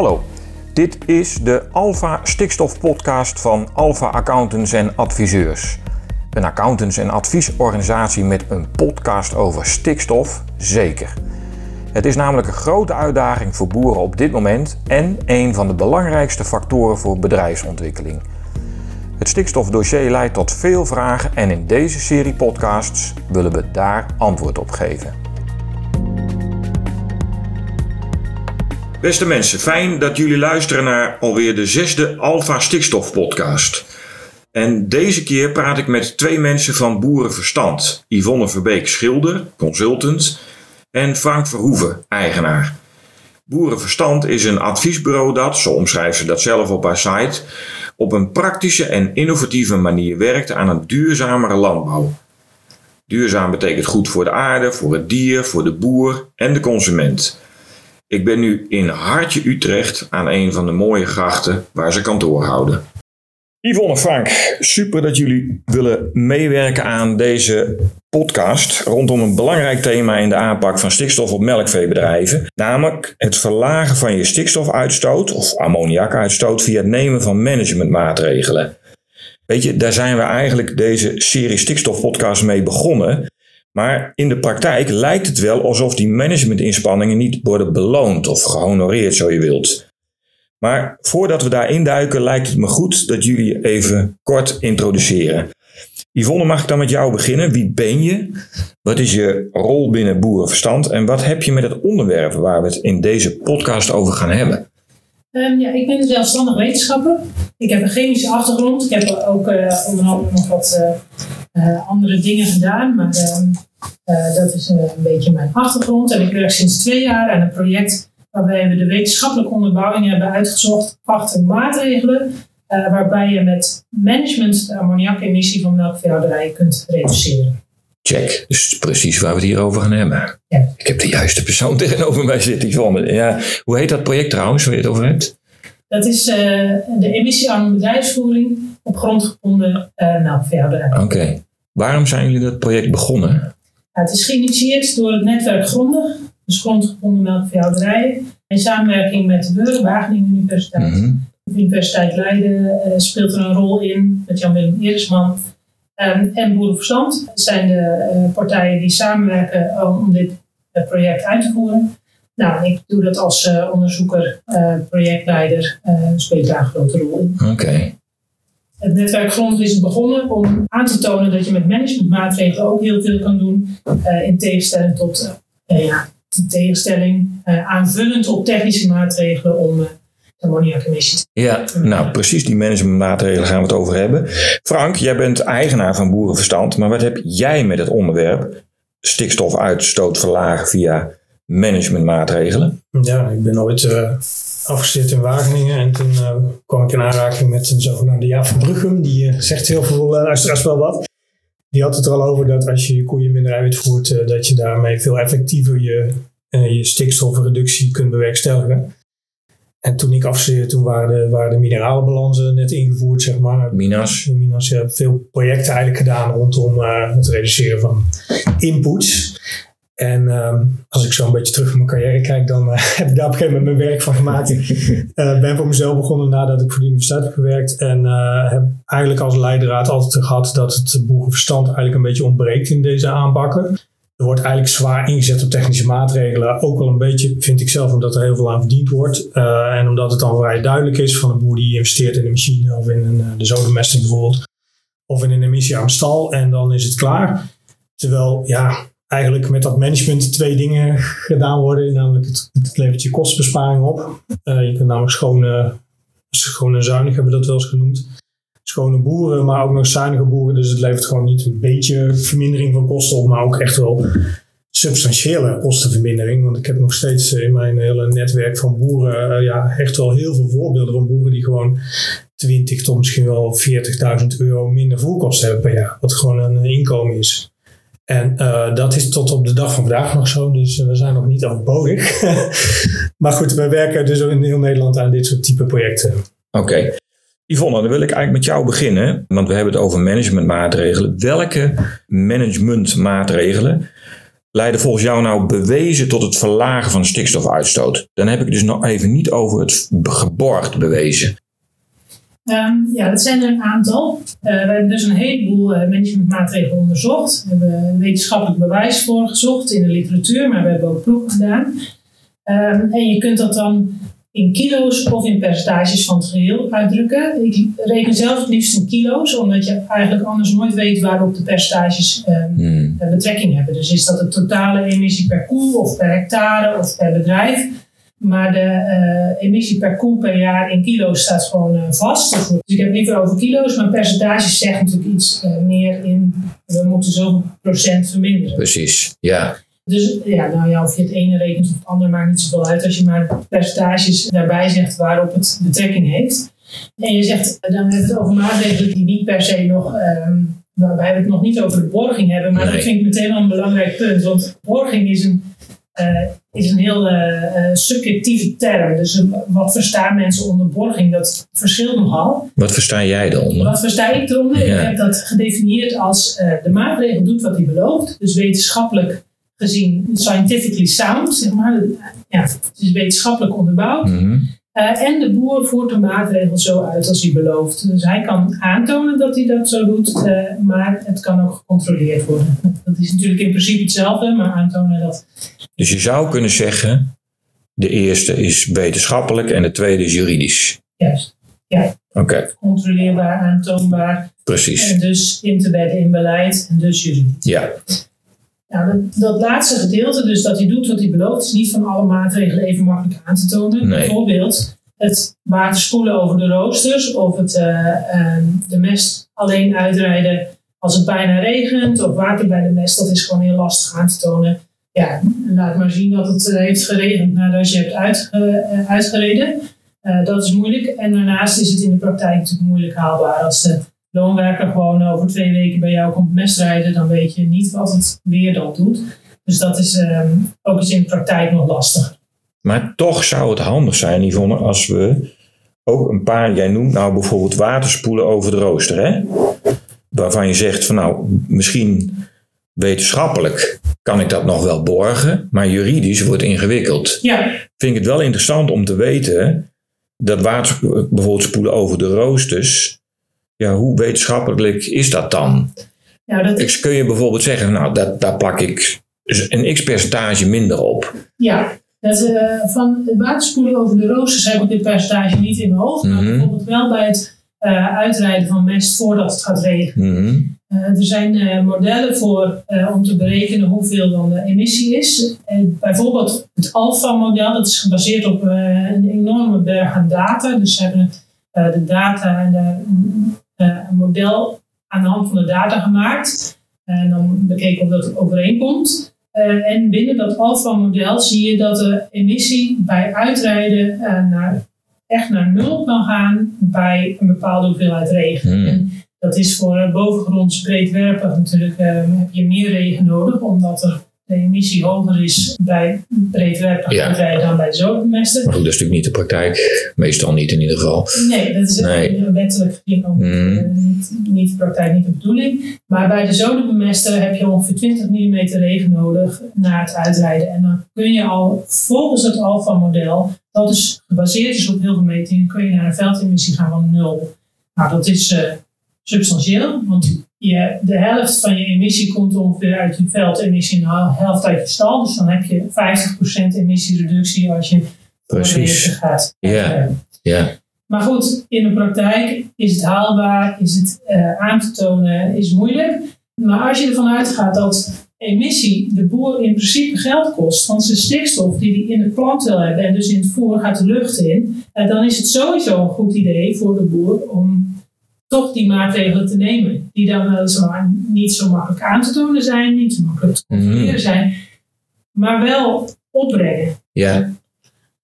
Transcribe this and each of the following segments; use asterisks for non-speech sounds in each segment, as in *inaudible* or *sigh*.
Hallo, dit is de Alpha Stikstof Podcast van Alpha Accountants en Adviseurs. Een accountants- en adviesorganisatie met een podcast over stikstof, zeker. Het is namelijk een grote uitdaging voor boeren op dit moment en een van de belangrijkste factoren voor bedrijfsontwikkeling. Het stikstofdossier leidt tot veel vragen en in deze serie podcasts willen we daar antwoord op geven. Beste mensen, fijn dat jullie luisteren naar alweer de zesde Alpha Stikstof podcast. En deze keer praat ik met twee mensen van Boerenverstand. Yvonne Verbeek Schilder, consultant, en Frank Verhoeven, eigenaar. Boerenverstand is een adviesbureau dat, zo omschrijft ze dat zelf op haar site, op een praktische en innovatieve manier werkt aan een duurzamere landbouw. Duurzaam betekent goed voor de aarde, voor het dier, voor de boer en de consument. Ik ben nu in Hartje Utrecht aan een van de mooie grachten waar ze kantoor houden. Yvonne Frank, super dat jullie willen meewerken aan deze podcast rondom een belangrijk thema in de aanpak van stikstof op melkveebedrijven, namelijk het verlagen van je stikstofuitstoot of ammoniakuitstoot via het nemen van managementmaatregelen. Weet je, daar zijn we eigenlijk deze serie stikstofpodcast mee begonnen. Maar in de praktijk lijkt het wel alsof die managementinspanningen niet worden beloond of gehonoreerd, zo je wilt. Maar voordat we daarin duiken, lijkt het me goed dat jullie even kort introduceren. Yvonne, mag ik dan met jou beginnen? Wie ben je? Wat is je rol binnen Boerenverstand? En wat heb je met het onderwerp waar we het in deze podcast over gaan hebben? Um, ja, ik ben een zelfstandig wetenschapper. Ik heb een chemische achtergrond. Ik heb ook uh, onder andere nog wat uh, uh, andere dingen gedaan. Maar ehm, dat is een beetje mijn achtergrond. En ik werk sinds twee jaar aan een project waarbij we de wetenschappelijke onderbouwing hebben uitgezocht achter maatregelen waarbij je met management de ammoniakemissie van melkveehouderijen kunt reduceren. Check. Dus precies waar we het hier over gaan hebben. Ja. Ik heb de juiste persoon *laughs* tegenover mij zitten, Yvonne. Ja. Hoe heet dat project trouwens, waar je het over hebt? Dat is uh, de emissiearme bedrijfsvoering op grondgebonden uh, melkveehouderij. Oké. Waarom zijn jullie dat project begonnen? Het is geïnitieerd door het netwerk Gronden, dus grondgebonden melkveehouderijen, in samenwerking met de Beur, Wageningen Universiteit. Mhm. De Universiteit Leiden uh, speelt er een rol in, met Jan-Willem Erisman. Um, en Boerenverstand dat zijn de uh, partijen die samenwerken om dit uh, project uit te voeren. Nou, ik doe dat als uh, onderzoeker, projectleider, speelt daar een grote rol in. Oké. Okay. Het netwerk Grond is begonnen om aan te tonen dat je met managementmaatregelen ook heel veel kan doen. in tegenstelling tot, ja, in tegenstelling aanvullend op technische maatregelen om ammoniakemissie. Ja, nou precies die managementmaatregelen gaan we het over hebben. Frank, jij bent eigenaar van Boerenverstand, maar wat heb jij met het onderwerp stikstofuitstoot verlagen via managementmaatregelen? Ja, ik ben ooit uh, afgestudeerd in Wageningen en toen uh, kwam ik in aanraking met een zogenaamde Jaap van Bruggum. Die uh, zegt heel veel luisteraars wel wat. Die had het er al over dat als je je koeien minder eiwit voert, dat je daarmee veel effectiever je, je stikstofreductie kunt bewerkstelligen. En toen ik afstudeerde, toen waren de, waren de mineralenbalansen net ingevoerd, zeg maar. Minas. Minas, ja, veel projecten eigenlijk gedaan rondom uh, het reduceren van inputs. En um, als ik zo een beetje terug in mijn carrière kijk, dan uh, *laughs* heb ik daar op een gegeven moment mijn werk van gemaakt. uh, *laughs* ben voor mezelf begonnen nadat ik voor de universiteit heb gewerkt. En heb eigenlijk als leidraad altijd gehad dat het boerenverstand eigenlijk een beetje ontbreekt in deze aanpakken. Er wordt eigenlijk zwaar ingezet op technische maatregelen. Ook wel een beetje, vind ik zelf, omdat er heel veel aan verdiend wordt. En omdat het dan vrij duidelijk is van een boer die investeert in een machine of in een, de zodenmester bijvoorbeeld. Of in een emissie aan stal en dan is het klaar. Terwijl, ja, eigenlijk met dat management twee dingen gedaan worden. Namelijk het, levert je kostenbesparing op. Uh, je kunt namelijk schone, schoon en zuinig hebben we dat wel eens genoemd schone boeren, maar ook nog zuinige boeren. Dus het levert gewoon niet een beetje vermindering van kosten op, maar ook echt wel substantiële kostenvermindering. Want ik heb nog steeds in mijn hele netwerk van boeren uh, ja, echt wel heel veel voorbeelden van boeren die gewoon 20 tot misschien wel 40.000 euro minder voerkosten hebben per jaar. Wat gewoon een inkomen is. En uh, dat is tot op de dag van vandaag nog zo, dus we zijn nog niet overbodig. *laughs* maar goed, we werken dus in heel Nederland aan dit soort type projecten. Oké. Yvonne, dan wil ik eigenlijk met jou beginnen, want we hebben het over managementmaatregelen. Welke managementmaatregelen leiden volgens jou nou bewezen tot het verlagen van stikstofuitstoot? Dan heb ik dus nog even niet over het geborgd bewezen. Ehm, ja, dat zijn er een aantal. Eh, we hebben dus een heleboel uh, managementmaatregelen onderzocht. We hebben wetenschappelijk bewijs voor gezocht in de literatuur, maar we hebben ook proeven gedaan. Ehm, en je kunt dat dan in kilo's of in percentages van het geheel uitdrukken. Ik reken zelf het liefst in kilo's, omdat je eigenlijk anders nooit weet waarop de percentages um, hmm. betrekking hebben. Dus is dat de totale emissie per koe of per hectare of per bedrijf. Maar de uh, emissie per koe per jaar in kilo's staat gewoon uh, vast. Dus ik heb het liever over kilo's, maar percentages zeggen natuurlijk iets uh, meer in. We moeten zoveel procent verminderen. Precies, ja. Dus ja, nou ja, of je het ene rekent of het andere maakt niet zoveel uit als je maar percentages daarbij zegt waarop het betrekking heeft. En je zegt, dan hebben we het over maatregelen die niet per se nog, um, waarbij we het nog niet over de borging hebben, maar dat vind ik meteen wel een belangrijk punt. Want borging is een, uh, is een heel uh, subjectieve term. Dus wat verstaan mensen onder borging, dat verschilt nogal. Wat versta jij eronder? Wat versta ik eronder? Ja. Ik heb dat gedefinieerd als de maatregel doet wat hij belooft, dus wetenschappelijk gezien scientifically sound, zeg maar. Ja, het is wetenschappelijk onderbouwd. Mhm. Uh, en de boer voert de maatregel zo uit als hij belooft. Dus hij kan aantonen dat hij dat zo doet, uh, maar het kan ook gecontroleerd worden. Dat is natuurlijk in principe hetzelfde, maar aantonen dat. Dus je zou kunnen zeggen: de eerste is wetenschappelijk en de tweede is juridisch. Juist. Ja. Oké. Controleerbaar, aantoonbaar. Precies. En dus in te bedden in beleid en dus juridisch. Ja. Nou, dat, dat, laatste gedeelte, dus dat hij doet wat hij belooft, is niet van alle maatregelen even makkelijk aan te tonen. Nee. Bijvoorbeeld het water spoelen over de roosters of het, uh, de mest alleen uitrijden als het bijna regent of water bij de mest. Dat is gewoon heel lastig aan te tonen. Ja, laat maar zien dat het uh, heeft geregend nadat je hebt uitge, uitgereden. dat is moeilijk. En daarnaast is het in de praktijk natuurlijk moeilijk haalbaar als de loonwerker gewoon over twee weken bij jou komt mesrijden, dan weet je niet wat het weer dan doet. Dus dat is um, ook eens in de praktijk nog lastig. Maar toch zou het handig zijn, Yvonne, als we ook een paar, jij noemt nou bijvoorbeeld waterspoelen over de rooster, hè? waarvan je zegt van nou, misschien wetenschappelijk kan ik dat nog wel borgen, maar juridisch wordt ingewikkeld. Ja. Vind ik het wel interessant om te weten dat water bijvoorbeeld spoelen over de roosters, ja, hoe wetenschappelijk is dat dan? Nou, dat is... Kun je bijvoorbeeld zeggen, nou, dat, daar plak ik een x-percentage minder op? Ja, dat, uh, van het waterspoelen over de roosters heb ik dit percentage niet in mijn hoofd. Maar Mhm. bijvoorbeeld wel bij het uh, uitrijden van mest voordat het gaat regenen. Mhm. Uh, er zijn modellen voor om te berekenen hoeveel dan de emissie is. bijvoorbeeld het ALPHA-model, dat is gebaseerd op een enorme berg aan data. Dus ze hebben de data en de, een model aan de hand van de data gemaakt. En dan bekeken of dat overeenkomt. en binnen dat ALPHA-model zie je dat de emissie bij uitrijden naar, echt naar nul kan gaan bij een bepaalde hoeveelheid regen. Hmm. En dat is voor bovengronds breedwerpig natuurlijk, uh, heb je meer regen nodig, omdat er de emissie hoger is bij breedwerpig Ja. dan bij zomermesten. Maar goed, dat is natuurlijk niet de praktijk. Meestal niet in ieder geval. Nee, dat is Nee. wettelijk gezien Mm. eh, niet, niet de praktijk, niet de bedoeling. Maar bij de zomerbemesten heb je ongeveer 20 mm regen nodig na het uitrijden. En dan kun je al volgens het Alpha-model, dat dus gebaseerd is op heel veel metingen, kun je naar een veldemissie gaan van nul. Nou, dat is eh, substantieel, want je, de helft van je emissie komt ongeveer uit je veldemissie en de helft uit je stal. Dus dan heb je 50% emissiereductie als je de Precies. gaat. Ja. Ja. Maar goed, in de praktijk is het haalbaar, is het eh, aan te tonen, is moeilijk. Maar als je ervan uitgaat dat emissie de boer in principe geld kost, want zijn stikstof die hij in het plant wil hebben en dus in het voer gaat de lucht in, eh, dan is het sowieso een goed idee voor de boer om toch die maatregelen te nemen. Die dan weliswaar niet zo makkelijk aan te tonen zijn, niet zo makkelijk te controleren Mhm. zijn, maar wel opbrengen. Ja.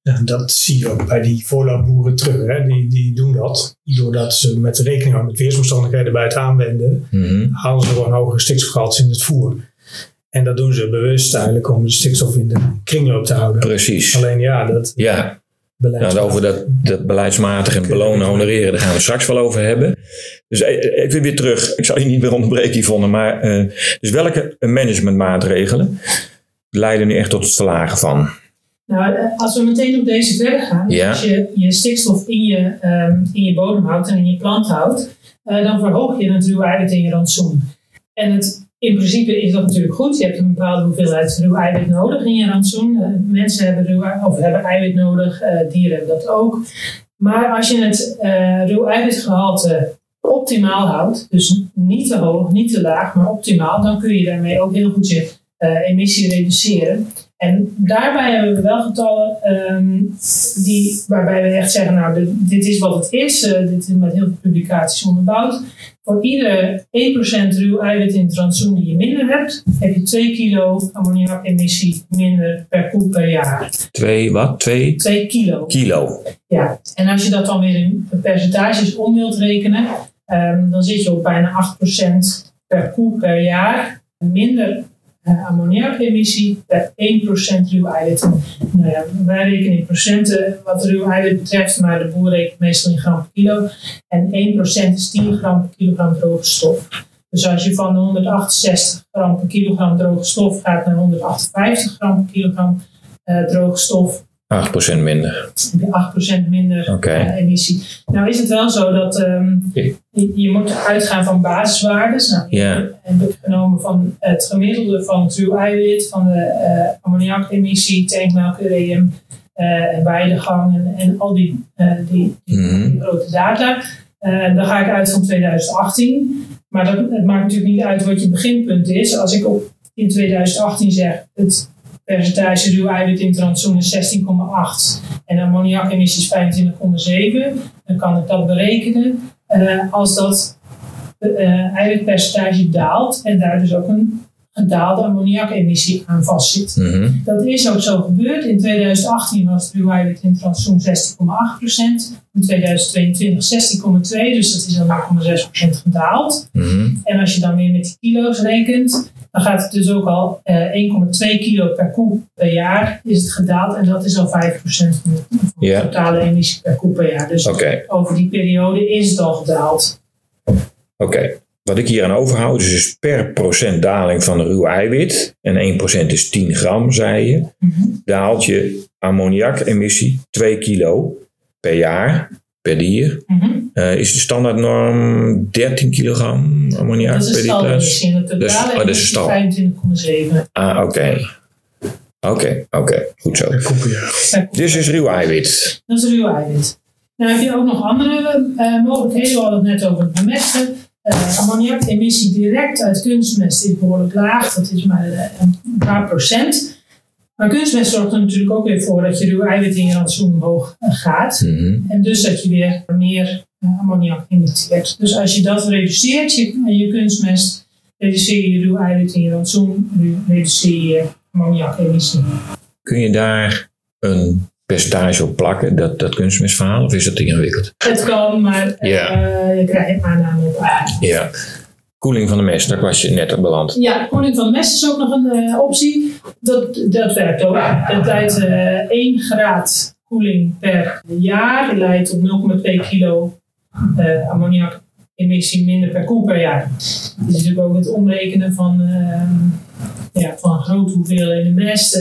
Ja, dat zie je ook bij die voorloopboeren terug. Hè. Die, die doen dat doordat ze met rekening houden met weersomstandigheden bij het aanwenden, Mhm. halen ze gewoon hogere stikstofgehalten in het voer. En dat doen ze bewust eigenlijk om de stikstof in de kringloop te houden. Precies. Alleen ja, dat Ja. Beleid. Nou, over dat, dat beleidsmatig en belonen, honoreren, daar gaan we straks wel over hebben. Dus eh, even weer terug. Ik zal je niet meer onderbreken, Yvonne. Maar eh, dus welke managementmaatregelen leiden nu echt tot het verlagen van? Nou, eh, als we meteen op deze verder gaan, Ja. als je je stikstof in je, ehm, in je bodem houdt en in je plant houdt, eh, dan verhoog je het ruwe eiwit in je rantsoen. En het, in principe is dat natuurlijk goed. Je hebt een bepaalde hoeveelheid ruw eiwit nodig in je rantsoen. Eh, mensen hebben, ruw, of hebben eiwit nodig, eh, dieren hebben dat ook. Maar als je het eh ruw eiwitgehalte optimaal houdt, dus niet te hoog, niet te laag, maar optimaal, dan kun je daarmee ook heel goed je emissie reduceren. En daarbij hebben we wel getallen ehm, die, waarbij we echt zeggen, nou, dit, dit is wat het is. eh, dit is met heel veel publicaties onderbouwd. Voor iedere 1% ruw eiwit in het rantsoen die je minder hebt, heb je 2 kilo ammoniakemissie minder per koe per jaar. Twee, wat? Twee 2 kilo. kilo. Ja, en als je dat dan weer in percentages om wilt rekenen, ehm, dan zit je op bijna 8% per koe per jaar minder eh, ammoniakemissie per 1% ruw eiwit. Nou ja, wij rekenen in procenten wat ruw eiwit betreft, maar de boer rekent meestal in gram per kilo. En 1% is 10 gram per kilogram droge stof. Dus als je van de 168 gram per kilogram droge stof gaat naar 158 gram per kilogram eh, droge stof, 8% minder. heb je 8% minder eh, emissie. Nou is het wel zo dat ehm, je, je moet uitgaan van basiswaardes. Nou, Ja. heb ik genomen van het gemiddelde van het ruw eiwit, van de eh ammoniakemissie, tankmelk, ureum eh, en weidegang en, en al die, die, die, Mhm. die grote data. Dan ga ik uit van 2018. Maar dat, het maakt natuurlijk niet uit wat je beginpunt is. Als ik op, in 2018 zeg, het percentage ruw eiwit in rantsoen is 16,8 en ammoniakemissie is 25,7, dan kan ik dat berekenen. Eh, als dat eh, eiwitpercentage daalt en daar dus ook een gedaalde ammoniakemissie aan vastzit. Mhm. Dat is ook zo gebeurd. In 2018 was ruw eiwit in rantsoen 16,8%. In 2022 16,2%, dus dat is dan 0,6% gedaald. Mhm. En als je dan weer met die kilo's rekent, dan gaat het dus ook al eh 1,2 kilo per koe per jaar is het gedaald. En dat is al 5% van de, totale emissie per koe per jaar. Dus over die periode is het al gedaald. Oké. Wat ik hier aan overhoud is dus per procent daling van ruw eiwit. En 1% is 10 gram, zei je. Mhm. Daalt je ammoniakemissie 2 kilo per jaar, per dier. Mhm. Eh, is de standaardnorm 13 kilogram ammoniak Dat is per liter? standaardmissie. En de Dus- oh, dat is de emissie 25,7 Ah, oké. Oké, oké. Goed zo. Dit is ruw eiwit. Dat is ruw eiwit. Nou heb je ook nog andere eh, mogelijkheden. We hadden het net over het bemesten. Eh ammoniakemissie direct uit kunstmest is behoorlijk laag. Dat is maar een paar procent. Maar kunstmest zorgt er natuurlijk ook weer voor dat je ruw eiwit in je rantsoen omhoog eh, gaat. Mhm. En dus dat je weer meer eh, ammoniak emitteert. Dus als je dat reduceert, je, je kunstmest, reduceer je ruw eiwit in je rantsoen, re- reduceer je ammoniakemissie. Kun je daar een percentage op plakken, dat, dat kunstmestverhaal, of is dat ingewikkeld? Het kan, maar eh, je krijgt aanname op aan. Ja. Koeling van de mest, daar was je net op beland. Ja, koeling van de mest is ook nog een eh, optie. Dat, dat werkt ook. Dat leidt eh 1 graad koeling per jaar. leidt tot 0,2 kilo eh ammoniakemissie minder per koe per jaar. Is natuurlijk ook het omrekenen van, ehm, ja, van grote hoeveelheden mest.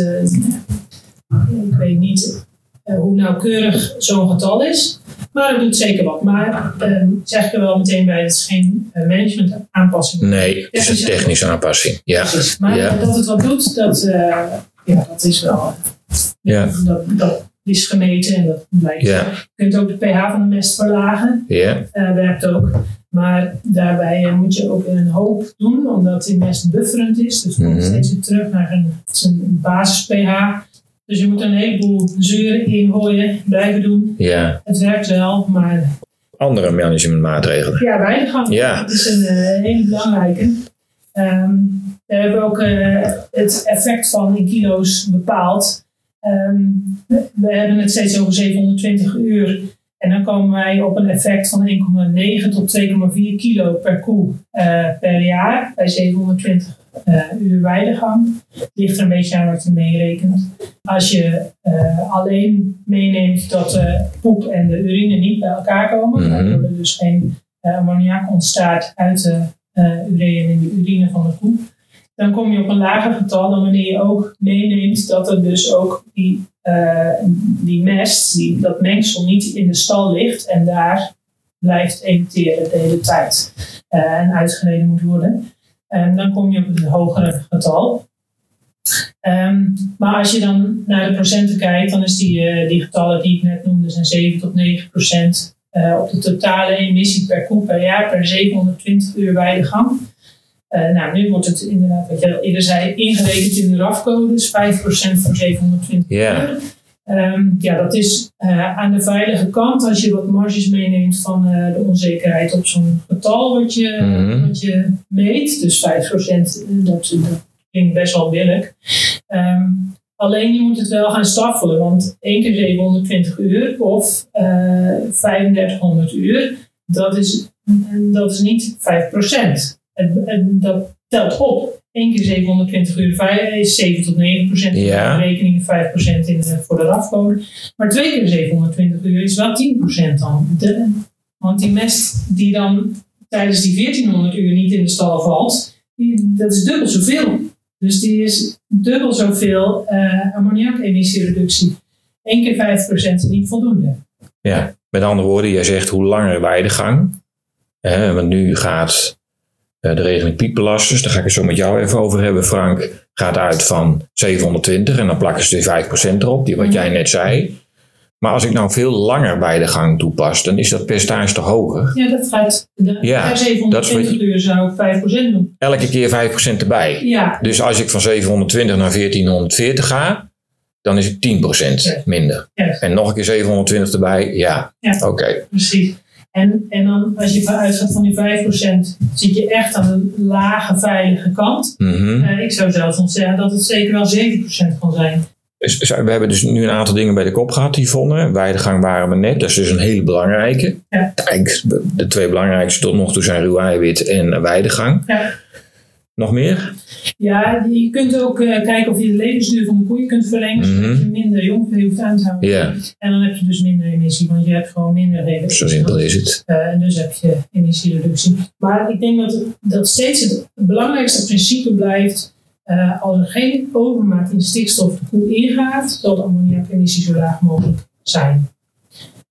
Ik weet niet hoe nauwkeurig zo'n getal is. Maar het doet zeker wat. Maar ehm, zeg ik er wel meteen bij, het is geen eh, management aanpassing. Nee, het is een technische aanpassing. Ja. Precies. Maar Ja. dat het wat doet, dat, eh, ja, dat is wel. Ja. Dat, dat is gemeten en dat blijkt. Je kunt ook de pH van de mest verlagen, Ja. eh, werkt ook. Maar daarbij eh, moet je ook een hoop doen, omdat die mest bufferend is. Dus komt Mhm. steeds weer terug naar een, zijn basis pH. Dus je moet een heleboel zuren ingooien, blijven doen. ja. Het werkt wel, maar Andere managementmaatregelen. ja, weidegang. Ja. Dat is een eh, hele belangrijke. Ehm, we hebben ook eh, het effect van in kilo's bepaald. Ehm, we, we hebben het steeds over 720 uur. En dan komen wij op een effect van 1,9 tot 2,4 kilo per koe eh, per jaar bij 720 eh, uur weidegang. Ligt er een beetje aan wat je meerekent. Als je eh, alleen meeneemt dat de poep en de urine niet bij elkaar komen, Mhm. waardoor er dus geen eh, ammoniak ontstaat uit de urea en de urine van de koe, dan kom je op een lager getal dan wanneer je ook meeneemt dat er dus ook die, uh, die mest, die, dat mengsel niet in de stal ligt en daar blijft emitteren de hele tijd uh, en uitgereden moet worden. En dan kom je op een hogere getal. Um, maar als je dan naar de procenten kijkt, dan is die, uh, die getallen die ik net noemde, zijn 7 tot 9 procent uh, op de totale emissie per koe per jaar per 720 uur weidegang. Uh, nou, nu wordt het inderdaad, wat je al eerder zei, ingerekend in de RAF-code, dus 5% van 720 yeah. Um, ja, dat is uh, aan de veilige kant als je wat marges meeneemt van uh, de onzekerheid op zo'n getal wat je, mm -hmm. wat je meet. Dus 5% dat, dat klinkt best wel billig. Um, alleen je moet het wel gaan staffelen, want 1 keer 720 uur of uh, 3500 uur, dat is, dat is niet 5%. En, en dat telt op. 1 keer 720 uur is 7 tot 9 procent. Ja. Rekening 5 procent in, voor de RAF-code. Maar 2 keer 720 uur is wel 10 procent dan. De, want die mest die dan tijdens die 1400 uur niet in de stal valt, die, dat is dubbel zoveel. Dus die is dubbel zoveel uh, ammoniakemisiereductie. 1 keer 5 procent is niet voldoende. Ja, met andere woorden, jij zegt hoe langer weidegang. Hè, want nu gaat de regeling piekbelasters, daar ga ik het zo met jou even over hebben, Frank, gaat uit van 720 en dan plakken ze er 5% erop, die wat jij net zei. Maar als ik nou veel langer bij de gang toepas, dan is dat percentage toch hoger? Ja, dat gaat. De, ja, 720 uur zou ik 5% doen. Elke keer 5% erbij. Ja. Dus als ik van 720 naar 1440 ga, dan is het 10% ja. minder. Ja. En nog een keer 720 erbij, ja. ja. Oké. Okay. Precies. En, en dan als je uitgaat van die 5%, zit je echt aan de lage veilige kant. Mm -hmm. uh, ik zou zelfs nog zeggen dat het zeker wel 7% kan zijn. Dus, we hebben dus nu een aantal dingen bij de kop gehad, die vonden. Weidegang waren we net, dat is dus een hele belangrijke. Ja. De twee belangrijkste tot nog toe zijn ruw eiwit en weidegang. Ja. Nog meer? Ja, je kunt ook uh, kijken of je de levensduur van de koeien kunt verlengen, zodat Mhm. je minder jongvee hoeft aan te houden. Ja, En dan heb je dus minder emissie, want je hebt gewoon minder regen. zo simpel is het. Uh, en dus heb je emissiereductie. Maar ik denk dat, dat steeds het belangrijkste principe blijft. Uh, als er geen overmaat in stikstof de koe ingaat, zal de ammoniakemissie zo laag mogelijk zijn.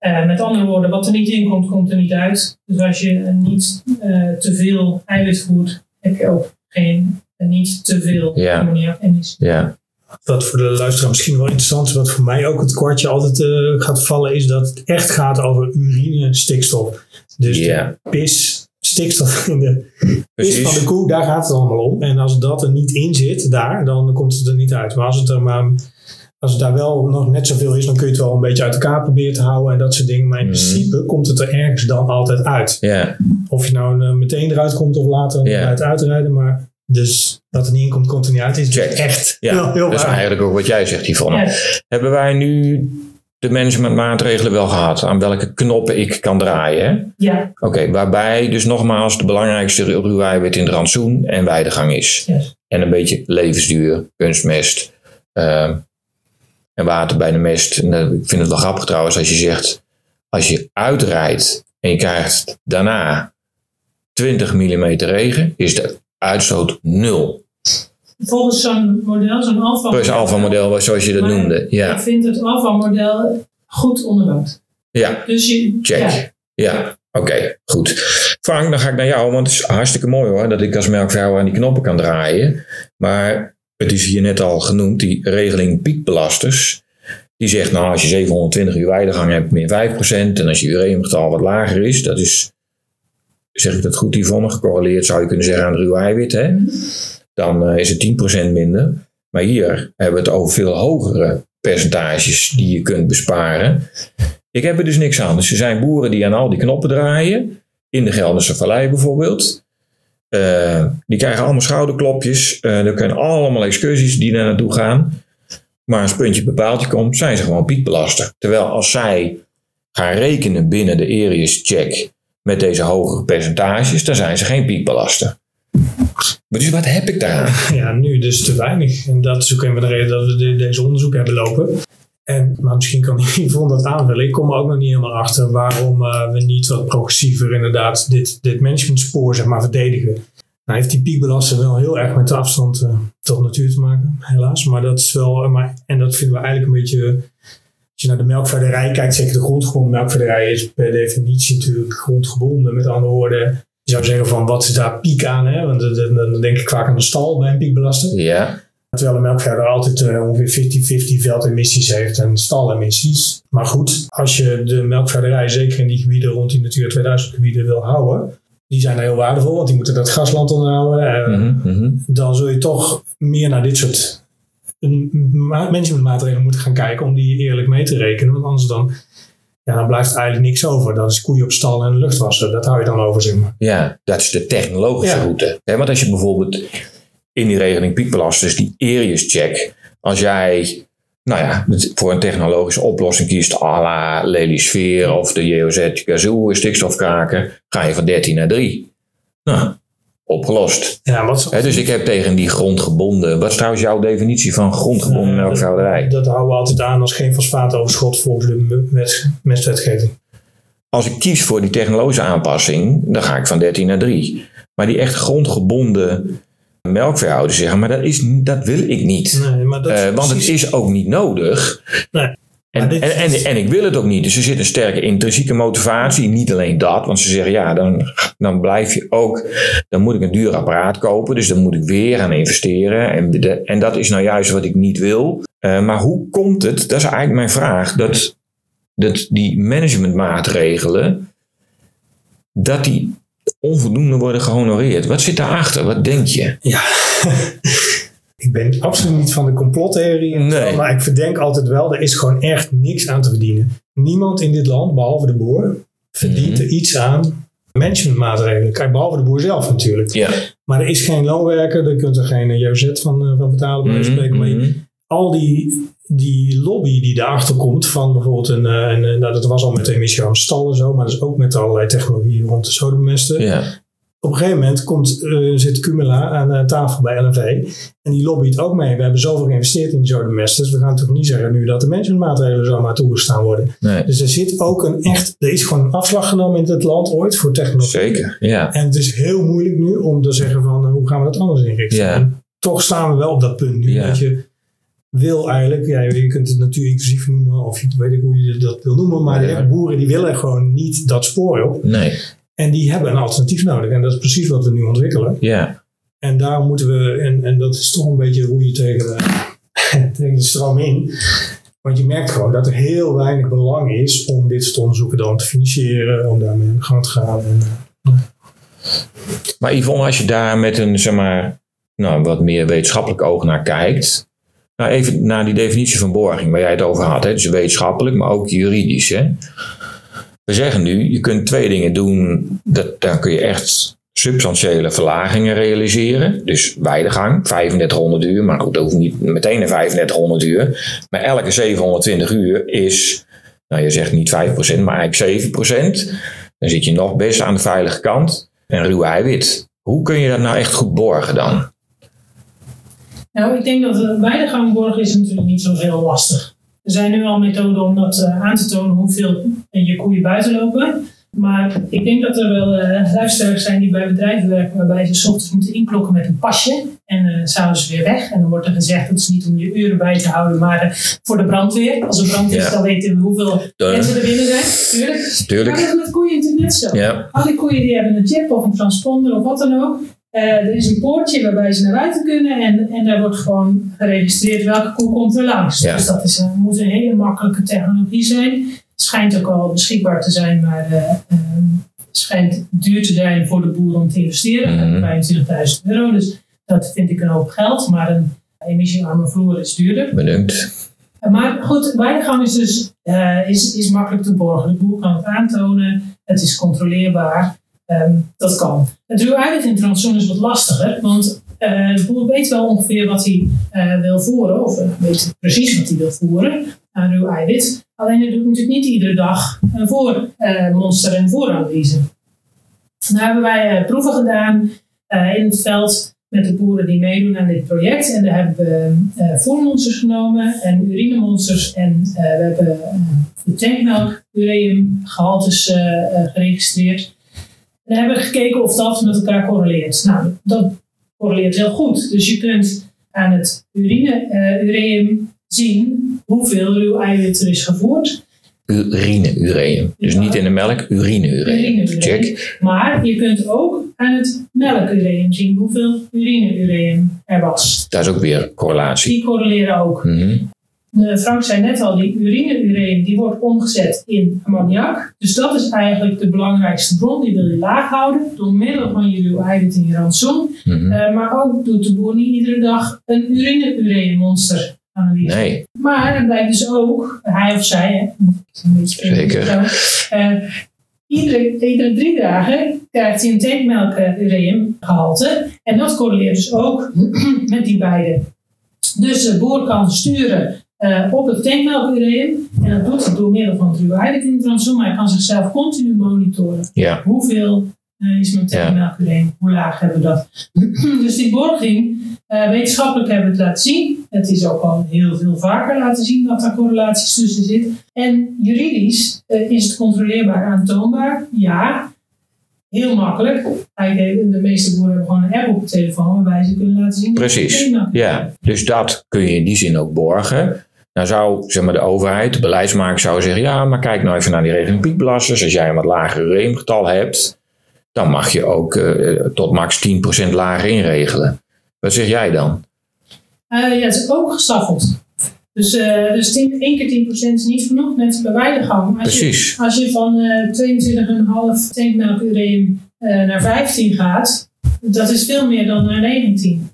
Uh, met andere woorden, wat er niet in komt, komt er niet uit. Dus als je niet uh, te veel eiwit voert, heb je ook geen, niet te veel Ja. ammoniakemissie. Ja, Wat voor de luisteraar misschien wel interessant is, wat voor mij ook het kwartje altijd eh, gaat vallen, is dat het echt gaat over urine stikstof. Dus Ja. de pis, stikstof in de pis van de koe, daar gaat het allemaal om. En als dat er niet in zit, daar, dan komt het er niet uit. Maar als het er maar als het daar wel nog net zoveel is, dan kun je het wel een beetje uit elkaar proberen te houden en dat soort dingen. Maar in Mhm. principe komt het er ergens dan altijd uit. Ja, Of je nou eh, meteen eruit komt of later eruit uitrijden. Maar dus dat er niet in komt, komt er niet uit. Is Check. echt ja. heel, heel dat is eigenlijk ook wat jij zegt, Yvonne. Ja. Hebben wij nu de managementmaatregelen wel gehad? Aan welke knoppen ik kan draaien? hè? Ja, Oké, waarbij dus nogmaals de belangrijkste ruw eiwit in de rantsoen en weidegang is. Yes. En een beetje levensduur, kunstmest ehm, en water bij de mest. En, ik vind het wel grappig trouwens als je zegt, als je uitrijdt en je krijgt daarna 20 mm regen, is de uitstoot nul. volgens zo'n model, zo'n alfa is alfa model zoals je dat Maar noemde. Ik Ja, vind het alfa-model goed onderbouwd. ja Dus je, check. Ja, Ja, oké, goed. Frank, dan ga ik naar jou, want het is hartstikke mooi hoor, dat ik als melkvrouw aan die knoppen kan draaien. Maar het is hier net al genoemd, die regeling piekbelasters. Die zegt, nou, als je 720 uur weidegang hebt, min 5%. En als je ureumgetal wat lager is, dat is, zeg ik dat goed, Yvonne, gecorreleerd zou je kunnen zeggen aan ruw eiwit, hè? Dan eh, is het 10% minder. Maar hier hebben we het over veel hogere percentages die je kunt besparen. Ik heb er dus niks aan. Dus er zijn boeren die aan al die knoppen draaien. In de Gelderse Vallei bijvoorbeeld. Eh, die krijgen allemaal schouderklopjes. Eh er kunnen allemaal excursies die daar naartoe gaan. Maar als puntje bij paaltje komt, zijn ze gewoon piekbelaster. Terwijl als zij gaan rekenen binnen de Arius check met deze hogere percentages, dan zijn ze geen piekbelaster. Maar dus wat heb ik daar? Ja, nu dus te weinig. En dat is ook een van de redenen dat we de- deze onderzoek hebben lopen. En, maar misschien kan *laughs* Yvonne dat aanvullen. Ik kom er ook nog niet helemaal achter waarom eh, we niet wat progressiever inderdaad dit, dit managementspoor zeg maar, verdedigen. Nou heeft die piekbelasting wel heel erg met de afstand uh, tot natuur te maken, helaas. Maar dat is wel, maar, en dat vinden we eigenlijk een beetje, als je naar de melkvaarderij kijkt, zeker de grondgebonden melkvaarderij is per definitie natuurlijk grondgebonden. Met andere woorden, je zou zeggen van wat is daar piek aan? Hè? Want dan denk ik vaak aan de stal bij een piekbelasting. Ja. Terwijl een melkveehouder altijd uh, ongeveer 50-50 veldemissies heeft en stalemissies. Maar goed, als je de melkveehouderij zeker in die gebieden rond die Natura 2000 gebieden wil houden, die zijn heel waardevol, want die moeten dat grasland onderhouden. Uh, mm -hmm. Dan zul je toch meer naar dit soort managementmaatregelen moeten gaan kijken om die eerlijk mee te rekenen. Want anders dan, ja, dan blijft er eigenlijk niks over. Dat is koeien op stal en luchtwassen. Dat hou je dan over, zeg maar. Ja, dat is de technologische ja. route. want als je bijvoorbeeld in die regeling piekbelasters, die areas check, als jij nou ja, voor een technologische oplossing kiest, à la of de JOZ Gazoo stikstofkraken, ga je van 13 naar 3. Nou, opgelost. Ja, wat He, dus ik heb tegen die grondgebonden. Wat is trouwens jouw definitie van grondgebonden melkveehouderij? Dat, dat, houden we altijd aan als geen fosfaatoverschot volgens de mestwetgeving. Als ik kies voor die technologische aanpassing, dan ga ik van 13 naar 3. Maar die echt grondgebonden melkveehouder zeggen, maar dat, is, dat wil ik niet. Nee, maar dat uh, want het is ook niet nodig. Nee. En, en, en, en, ik wil het ook niet. Dus er zit een sterke intrinsieke motivatie. Niet alleen dat, want ze zeggen ja, dan, dan blijf je ook. Dan moet ik een duur apparaat kopen. Dus dan moet ik weer gaan investeren. En, de, en dat is nou juist wat ik niet wil. Uh, maar hoe komt het, dat is eigenlijk mijn vraag, dat, dat die managementmaatregelen. dat die onvoldoende worden gehonoreerd. Wat zit daarachter? Wat denk je? Ja, *laughs* ik ben absoluut niet van de complottheorie. Nee. Maar ik verdenk altijd wel, er is gewoon echt niks aan te verdienen. Niemand in dit land, behalve de boer, verdient Mhm. er iets aan managementmaatregelen. Kijk, behalve de boer zelf natuurlijk. Ja. Maar er is geen loonwerker, daar kunt er geen JOZ van, eh, van betalen, van spreken. Maar je- Mhm. Al die, die lobby die daarachter komt van bijvoorbeeld een, eh, een, een- nou dat was al met de emissie aan stal en zo, maar dat is ook met allerlei technologieën rond de sodemesten. Ja. Op een gegeven moment komt, eh, zit Cumula aan eh, tafel bij LNV en die lobbyt ook mee. We hebben zoveel geïnvesteerd in die sodemesten, dus we gaan toch niet zeggen nu dat de managementmaatregelen zomaar toegestaan worden. Nee. Dus er zit ook een echt, er is gewoon een afslag genomen in dit land ooit voor technologie. Zeker, ja. En het is heel moeilijk nu om te zeggen van eh, hoe gaan we dat anders inrichten. Ja. En toch staan we wel op dat punt nu Ja. dat je wil eigenlijk, ja, je kunt het natuur inclusief noemen of je weet ik hoe je dat wil noemen, maar Ja. de boeren die willen gewoon niet dat spoor op. Nee, En die hebben een alternatief nodig en dat is precies wat we nu ontwikkelen. ja. En daar moeten we, en, en dat is toch een beetje roeien tegen de, *laughs* tegen de stroom in. Want je merkt gewoon dat er heel weinig belang is om dit soort onderzoeken dan te financieren, om daarmee aan de gang te gaan. En, eh, Maar Yvonne, als je daar met een zeg maar, nou, wat meer wetenschappelijk oog naar kijkt. Nou, even naar die definitie van borging waar jij het over had. Hè? Dus wetenschappelijk, maar ook juridisch. Hè? We zeggen nu, je kunt twee dingen doen. Dat, dan kun je echt substantiële verlagingen realiseren. Dus weidegang, 3500 uur. Maar goed, dat hoeft niet meteen een 3500 uur. Maar elke 720 uur is, nou je zegt niet 5%, maar eigenlijk 7%. Dan zit je nog best aan de veilige kant. En ruw eiwit. Hoe kun je dat nou echt goed borgen dan? Nou, ik denk dat de weidegangborg is natuurlijk niet zo heel lastig. Er zijn nu al methoden om dat eh, aan te tonen hoeveel je koeien buiten lopen. Maar ik denk dat er wel eh luisteraars zijn die bij bedrijven werken waarbij ze ochtends moeten inklokken met een pasje en eh s'avonds weer weg. En dan wordt er gezegd dat is niet om je uren bij te houden, maar eh, voor de brandweer. Als er brand is, Ja. dan weten we hoeveel mensen er binnen zijn. Tuurlijk. Maar Tuurlijk. dat is met koeien natuurlijk net zo. Ja, Al die koeien die hebben een chip of een transponder of wat dan ook. Eh, er is een poortje waarbij ze naar buiten kunnen en, en daar wordt gewoon geregistreerd welke koe komt er langs. Ja. Dus dat is, een- moet een hele makkelijke technologie zijn. Het schijnt ook al beschikbaar te zijn, maar eh, ehm, het schijnt duur te zijn voor de boer om te investeren. Mhm. 25.000 euro, dus dat vind ik een hoop geld. Maar een emissiearme vloer is duurder. benieuwd. Maar goed, weidegang is dus eh, is, is makkelijk te borgen. De boer kan het aantonen, het is controleerbaar. Ehm, dat kan. Het ruw-eiwit in transition is wat lastiger, want eh, de boer weet wel ongeveer wat hij eh, wil voeren, of eh, weet precies wat hij wil voeren aan ruw-eiwit. Alleen hij doet natuurlijk niet iedere dag een voormonster- en vooranalyse. Nou hebben wij eh, proeven gedaan eh, in het veld met de boeren die meedoen aan dit project. En daar hebben we eh voormonsters genomen en urinemonsters. En eh, we hebben eh, de tankmelk ureumgehaltes eh, eh, geregistreerd. En hebben we gekeken of dat met elkaar correleert. Nou, dat correleert heel goed. Dus je kunt aan het urine-ureum zien hoeveel ruw eiwit er is gevoerd. Urine-ureum. Dus Ja. niet in de melk, urine-ureum. Urine-ureum. Check. Maar je kunt ook aan het melkureum zien hoeveel urine-ureum er was. Dat is ook weer correlatie. Die correleren ook. Eh, Frank zei net al, die urine-ureum die wordt omgezet in ammoniak. Dus dat is eigenlijk de belangrijkste bron. Die wil je laag houden door middel van je ruw eiwit in je rantsoen. Mhm. Eh, maar ook doet de boer niet iedere dag een urine-ureum-monster analyse. Nee, Maar het blijkt dus ook, hij of zij, hè, het is een beetje Zeker. zo, eh, iedere, iedere drie dagen krijgt hij een tankmelk gehalte. En dat correleert dus ook *clears throat* met die beide. Dus de boer kan sturen eh, op het tankmelkureum. En dat doet hij door middel van het het rantsoen. Maar hij kan zichzelf continu monitoren. ja. Hoeveel eh, is mijn Ja. tankmelkureum? Hoe laag hebben we dat? *clears throat* dus die borging, eh, wetenschappelijk hebben we het laten zien. Het is ook al heel veel vaker laten zien dat er correlaties tussen zitten. En juridisch is het controleerbaar aantoonbaar? Ja. Heel makkelijk. De meeste boeren hebben gewoon een app op de telefoon waarbij ze kunnen laten zien. Precies. Ja, dus dat kun je in die zin ook borgen. Nou zou zeg maar, de overheid, de beleidsmaker zou zeggen, ja, maar kijk nou even naar die regeling piekbelasters. Als jij een wat lager reemgetal hebt, dan mag je ook eh, tot max 10% lager inregelen. Wat zeg jij dan? Eh, ja, het is ook gestaffeld. Dus, eh dus 10, 1 keer 10% is niet genoeg, net bij weidegang. Als je, Precies. als je van eh 22,5 tankmelkureum eh naar 15 gaat, dat is veel meer dan naar 19.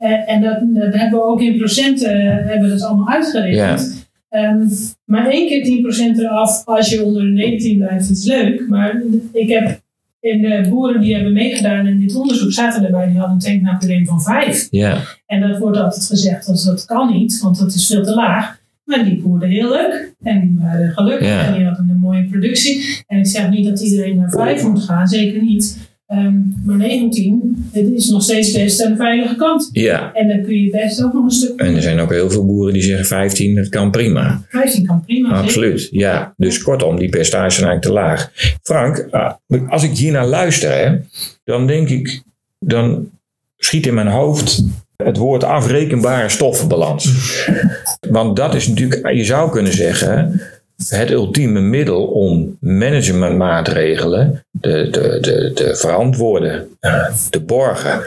Eh, en dat, dat hebben we ook in procenten eh, hebben we dat allemaal uitgerekend. Ehm, maar één keer 10% eraf als je onder de 19 blijft, dat is leuk. Maar ik heb in de boeren die hebben meegedaan in dit onderzoek, zaten erbij die hadden een tankmelkureum van 5. Ja, En dat wordt altijd gezegd als dat kan niet, want dat is veel te laag. Maar die boerden heel leuk en die waren gelukkig Ja. en die hadden een mooie productie. En ik zeg niet dat iedereen naar 5 moet gaan, zeker niet. Ehm, maar 19, het is nog steeds best aan de veilige kant. ja. En dan kun je best ook nog een stuk. En er zijn ook heel veel boeren die zeggen 15, dat kan prima. 15 kan prima. zeker. Absoluut, ja. Dus kortom, die percentages zijn eigenlijk te laag. Frank, ah, als ik hier naar luister, hè, dan denk ik, dan schiet in mijn hoofd het woord afrekenbare stoffenbalans. Want dat is natuurlijk, je zou kunnen zeggen, het ultieme middel om managementmaatregelen te, te, te, te verantwoorden, eh, te borgen.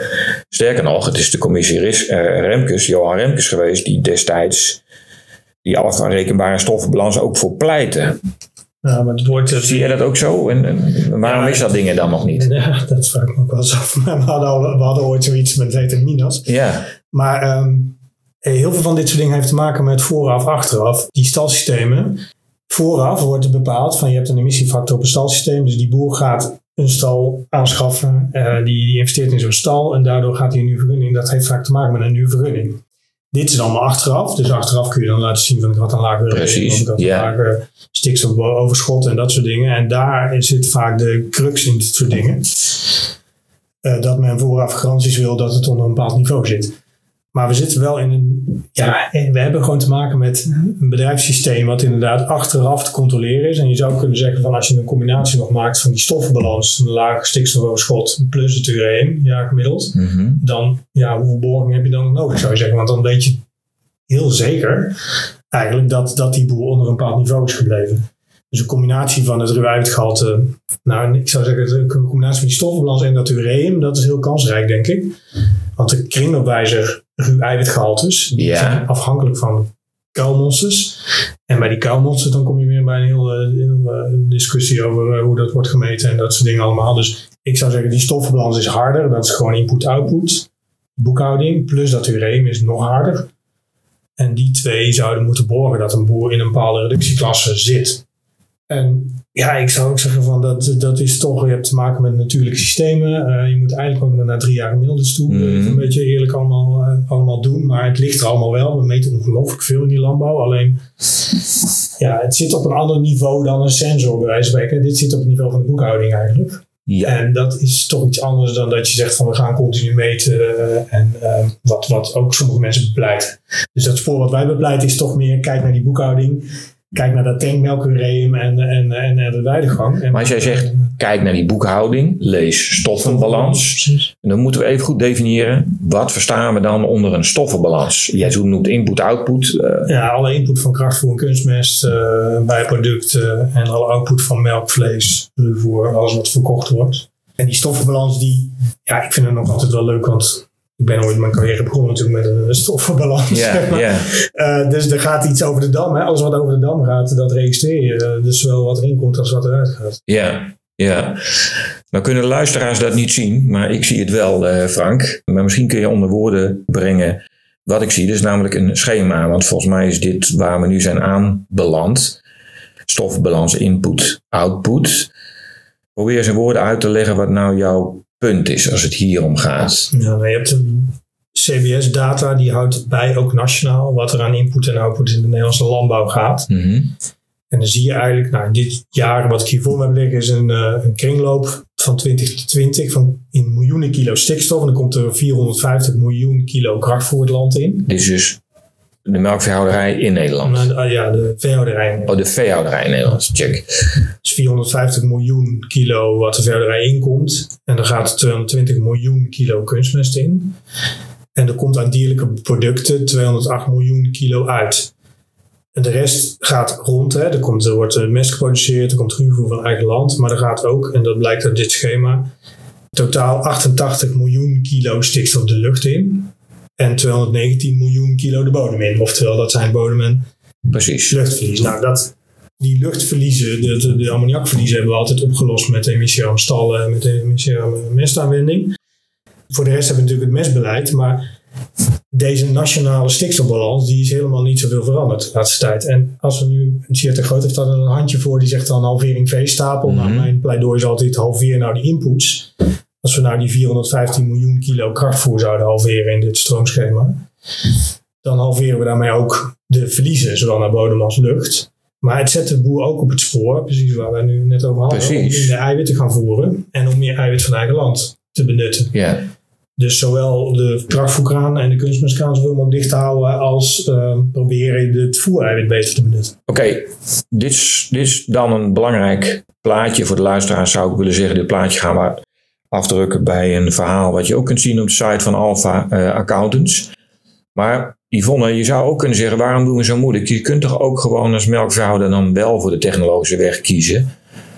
Sterker nog, het is de commissie Ris- eh, Remkes, Johan Remkes geweest, die destijds die afrekenbare stoffenbalans ook voor pleiten. Ja, maar het eh, Zie jij dat ook zo? En, en waarom Ja. is dat dingen dan nog niet? Ja, dat vraag ik me ook wel eens af. *laughs* We hadden, al, we hadden ooit zoiets met het Minas. Ja, Maar ehm, heel veel van dit soort dingen heeft te maken met vooraf, achteraf. Die stalsystemen. Vooraf wordt bepaald van je hebt een emissiefactor op een stalsysteem. Dus die boer gaat een stal aanschaffen. eh, die, die investeert in zo'n stal. En daardoor gaat hij een nieuwe vergunning. Dat heeft vaak te maken met een nieuwe vergunning. Dit is allemaal achteraf. Dus achteraf kun je dan laten zien van ik had een lager Precies, ik had een lager stikstofoverschot en dat soort dingen. En daar zit vaak de crux in dit soort dingen. Eh, dat men vooraf garanties wil dat het onder een bepaald niveau zit. Maar we zitten wel in een. Ja, we hebben gewoon te maken met een bedrijfssysteem wat inderdaad achteraf te controleren is. En je zou kunnen zeggen van als je een combinatie nog maakt van die stoffenbalans, een laag stikstofoverschot plus het ureum, ja gemiddeld, mhm. dan ja, hoeveel borging heb je dan nodig zou je zeggen. Want dan weet je heel zeker eigenlijk dat, dat die boer onder een bepaald niveau is gebleven. Dus een combinatie van het ruwuitgehalte, nou ik zou zeggen een combinatie van die stoffenbalans en dat ureum, dat is heel kansrijk denk ik. Want de kringloopwijzer ruw-eiwitgehaltes, die Ja. zijn afhankelijk van kuilmonsters. En bij die kuilmonsters dan kom je weer bij een heel, eh, eh, discussie over eh, hoe dat wordt gemeten en dat soort dingen allemaal. Dus ik zou zeggen, die stoffenbalans is harder. Dat is gewoon input-output, boekhouding. Plus dat ureum is nog harder. En die twee zouden moeten borgen dat een boer in een bepaalde reductieklasse zit. En ja, ik zou ook zeggen van dat, dat is toch, je hebt te maken met natuurlijke systemen. Eh, je moet eigenlijk ook naar drie jaar gemiddeldes toe. Even een beetje eerlijk allemaal, eh, allemaal doen. Maar het ligt er allemaal wel. We meten ongelooflijk veel in die landbouw. Alleen, ja, het zit op een ander niveau dan een sensor bij wijze van spreken. Dit zit op het niveau van de boekhouding eigenlijk. ja. En dat is toch iets anders dan dat je zegt van we gaan continu meten eh, en wat, wat ook sommige mensen bepleiten. Dus dat spoor wat wij bepleiten is toch meer kijk naar die boekhouding kijk naar dat tankmelkureum en, en, en, en de weidegang. En Maar als jij zegt, kijk naar die boekhouding, lees stoffenbalans. En dan moeten we even goed definiëren, wat verstaan we dan onder een stoffenbalans? Jij zo noemt input-output. eh, Ja, alle input van krachtvoer en kunstmest, eh, bijproducten en alle output van melk, vlees, ruwvoer, alles wat verkocht wordt. En die stoffenbalans, die, ja, ik vind het nog altijd wel leuk, want ik ben ooit mijn carrière begonnen natuurlijk met een stoffenbalans. zeg maar. ja. Eh, dus er gaat iets over de dam. Hè. Alles wat over de dam gaat, dat registreer je. Eh, dus zowel wat erin komt als wat eruit gaat. Ja, ja. Nou kunnen luisteraars dat niet zien, maar ik zie het wel, eh, Frank. Maar misschien kun je onder woorden brengen wat ik zie. Dus namelijk een schema, want volgens mij is dit waar we nu zijn aanbeland. Stofbalans, input, output. Probeer eens in woorden uit te leggen wat nou jouw punt is als het hier om gaat. Ja, je hebt een CBS-data, die houdt bij ook nationaal wat er aan input en output in de Nederlandse landbouw gaat. Mhm. En dan zie je eigenlijk, nou, dit jaar wat ik hier voor me heb liggen, is een, eh, een kringloop van 2020 van in miljoenen kilo stikstof. En dan komt er 450 miljoen kilo krachtvoer het land in. Dit is dus de melkveehouderij in Nederland. Ah, ja, de veehouderij. Oh, de veehouderij in Nederland. Check. Dus 450 miljoen kilo wat de veehouderij inkomt. En er gaat 220 miljoen kilo kunstmest in. En er komt aan dierlijke producten 208 miljoen kilo uit. En de rest gaat rond. Hè. Er, komt, er wordt eh, mest geproduceerd, er komt ruwvoer van eigen land. Maar er gaat ook, en dat blijkt uit dit schema, totaal 88 miljoen kilo stikstof de lucht in. En 219 miljoen kilo de bodem in. Oftewel, dat zijn bodem en Precies. luchtverlies. Nou, dat, die luchtverliezen, de, de, de ammoniakverliezen hebben we altijd opgelost met emissiearme stallen en met emissiearme mestaanwending. Voor de rest hebben we natuurlijk het mestbeleid, maar deze nationale stikstofbalans die is helemaal niet zoveel veranderd de laatste tijd. En als we nu, Siert de Groot heeft daar een handje voor, die zegt dan halvering veestapel. Nou, Mhm. mijn pleidooi is altijd halveer nou die inputs. Als we nou die 415 miljoen kilo krachtvoer zouden halveren in dit stroomschema, dan halveren we daarmee ook de verliezen, zowel naar bodem als lucht. Maar het zet de boer ook op het spoor, precies waar we nu net over hadden, Precies. om minder eiwit te gaan voeren en om meer eiwit van eigen land te benutten. Ja. Dus zowel de krachtvoerkraan en de kunstmestkraan zoveel mogelijk dicht te houden als eh, proberen het voereiwit beter te benutten. Oké, dit, is, dit is dan een belangrijk plaatje voor de luisteraars, zou ik willen zeggen. Dit plaatje gaan we afdrukken bij een verhaal wat je ook kunt zien op de site van Alpha eh, Accountants. Maar Yvonne, je zou ook kunnen zeggen, waarom doen we zo moeilijk? Je kunt toch ook gewoon als melkveehouder dan wel voor de technologische weg kiezen.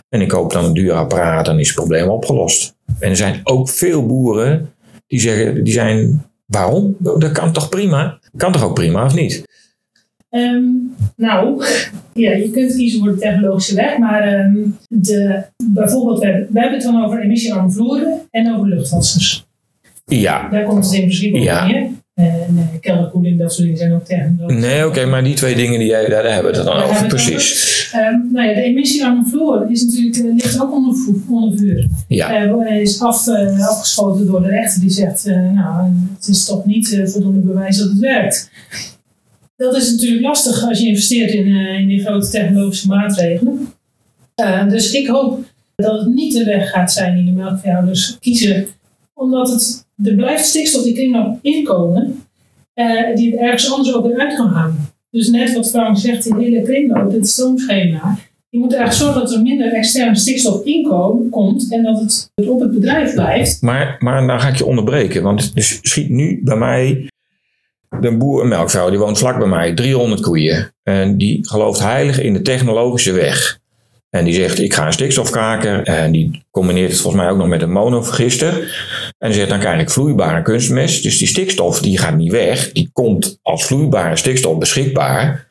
En ik koop dan een duur apparaat, dan is het probleem opgelost. En er zijn ook veel boeren die zeggen, die zijn, waarom? Dat kan toch prima? Kan toch ook prima, of niet? Ehm, nou, ja, je kunt kiezen voor de technologische weg, maar ehm, de, bijvoorbeeld, we hebben, we hebben het dan over emissiearme vloeren en over luchtwassers. Ja, Daar komt het in principe op Ja. neer. En uh, kelderkoeling, dat soort dingen zijn ook technologisch. Nee, oké, maar die twee dingen die jij, daar hebben we het dan over. Precies. Ehm, nou ja, de emissiearme vloer is natuurlijk, eh, ligt ook onder, onder vuur. Ja, Eh, is af, eh, afgeschoten door de rechter die zegt, eh, nou, het is toch niet eh, voldoende bewijs dat het werkt. Dat is natuurlijk lastig als je investeert in, eh, in die grote technologische maatregelen. Eh, dus ik hoop dat het niet de weg gaat zijn die de melkveehouders kiezen, omdat het, er blijft stikstof die kringloop inkomen, eh, die er ergens anders ook weer uit kan halen. Dus net wat Frank zegt, die hele kringloop, dit stroomschema, je moet eigenlijk zorgen dat er minder externe stikstof inkomt komt en dat het op het bedrijf blijft. maar, maar dan ga ik je onderbreken. Want er schiet nu bij mij een boer, een melkvrouw, die woont vlak bij mij, 300 koeien. En die gelooft heilig in de technologische weg. En die zegt, ik ga een stikstofkraker. En die combineert het volgens mij ook nog met een monovergister. En zegt, dan krijg ik vloeibare kunstmest. Dus die stikstof die gaat niet weg. Die komt als vloeibare stikstof beschikbaar.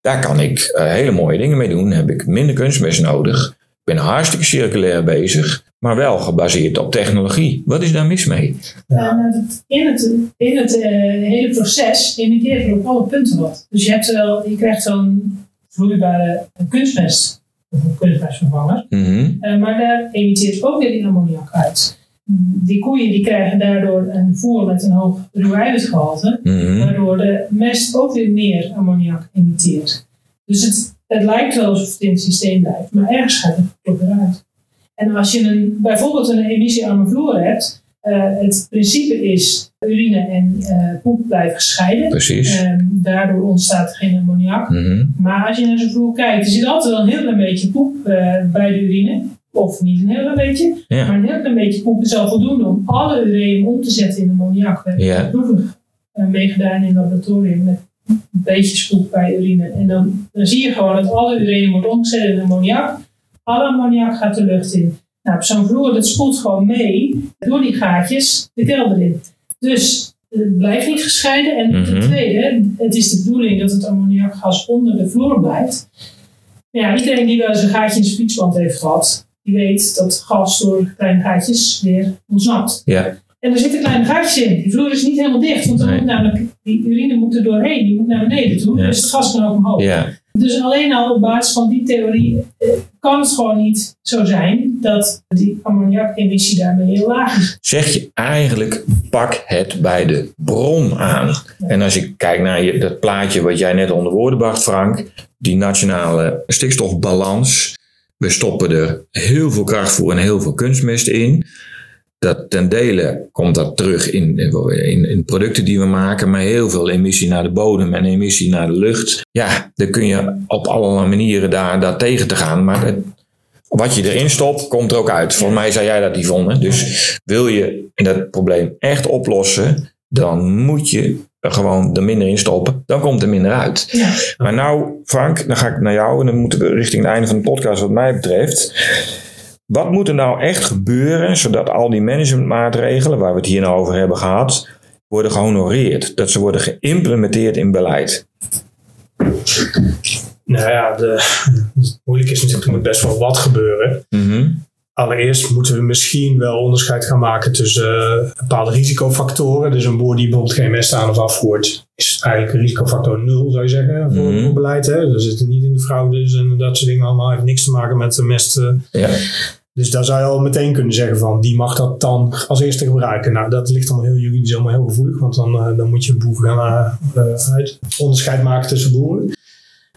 Daar kan ik eh, hele mooie dingen mee doen. Heb ik minder kunstmest nodig. Ik ben hartstikke circulair bezig. Maar wel gebaseerd op technologie. Wat is daar mis mee? Dat- in het, in het eh, hele proces emiteert er op alle punten wat. Dus je, hebt wel, je krijgt zo'n vloeibare kunstmest, of een kunstmestvervanger. Mhm. Eh, maar daar emiteert ook weer die ammoniak uit. Die koeien die krijgen daardoor een voer met een hoog ruw-eiwitgehalte. Mhm. waardoor de mest ook weer meer ammoniak emitteert. Dus het, het lijkt wel alsof het in het systeem blijft, maar ergens gaat het toch weer uit. En als je een, bijvoorbeeld een emissiearme vloer hebt, Eh, het principe is urine en eh, poep blijven gescheiden. Precies. Ehm, daardoor ontstaat geen ammoniak. Mhm. Maar als je naar zo'n vloer kijkt, er zit altijd wel een heel klein beetje poep eh, bij de urine. Of niet een heel klein beetje, Ja. maar een heel klein beetje poep is al voldoende om alle ureum om te zetten in ammoniak. We hebben Ja. proeven meegedaan in het laboratorium met beetjes poep bij urine. En dan, dan zie je gewoon dat alle ureum wordt omgezet in ammoniak. Alle ammoniak gaat de lucht in. Nou, op zo'n vloer, dat spoelt gewoon mee door die gaatjes de kelder in. Dus het blijft niet gescheiden. En ten Mhm. tweede, het is de bedoeling dat het ammoniakgas onder de vloer blijft. Ja, iedereen die wel eens een gaatje in zijn fietsband heeft gehad, die weet dat gas door kleine gaatjes weer ontsnapt. Ja. En er zitten kleine gaatjes in. Die vloer is niet helemaal dicht, want dan Nee. moet namelijk, die urine moet er doorheen, die moet naar beneden toe. Ja. Dus het gas kan ook omhoog. Ja. Dus alleen al op basis van die theorie eh, kan het gewoon niet zo zijn dat die ammoniakemissie daarmee heel laag is. zeg je eigenlijk pak het bij de bron aan. En als je kijkt naar dat plaatje wat jij net onder woorden bracht, Frank, die nationale stikstofbalans. We stoppen er heel veel krachtvoer en heel veel kunstmest in. Dat ten dele komt dat terug in, in, in producten die we maken, maar heel veel emissie naar de bodem en emissie naar de lucht. Ja, dan kun je op allerlei manieren daar, daar tegen te gaan. Maar het, wat je erin stopt, komt er ook uit. Volgens mij zei jij dat, Yvonne. Dus wil je dat probleem echt oplossen, dan moet je er gewoon er minder in stoppen. Dan komt er minder uit. Ja. Maar nou, Frank, dan ga ik naar jou en dan moeten we richting het einde van de podcast wat mij betreft. Wat moet er nou echt gebeuren zodat al die managementmaatregelen waar we het hier nou over hebben gehad, worden gehonoreerd? Dat ze worden geïmplementeerd in beleid. Nou ja, de, het moeilijk is natuurlijk, er moet best wel wat gebeuren. Mhm. Allereerst moeten we misschien wel onderscheid gaan maken tussen eh, bepaalde risicofactoren. Dus een boer die bijvoorbeeld geen mest aan of afvoert, is eigenlijk risicofactor nul, zou je zeggen, voor, Mhm. voor beleid. Hè? Dus zitten niet in de fraudes en dat soort dingen allemaal. heeft niks te maken met de mest. eh. Ja. Dus daar zou je al meteen kunnen zeggen van, die mag dat dan als eerste gebruiken. Nou, dat ligt allemaal heel juridisch allemaal heel gevoelig, want dan, eh, dan moet je een boer gaan uit, onderscheid maken tussen boeren.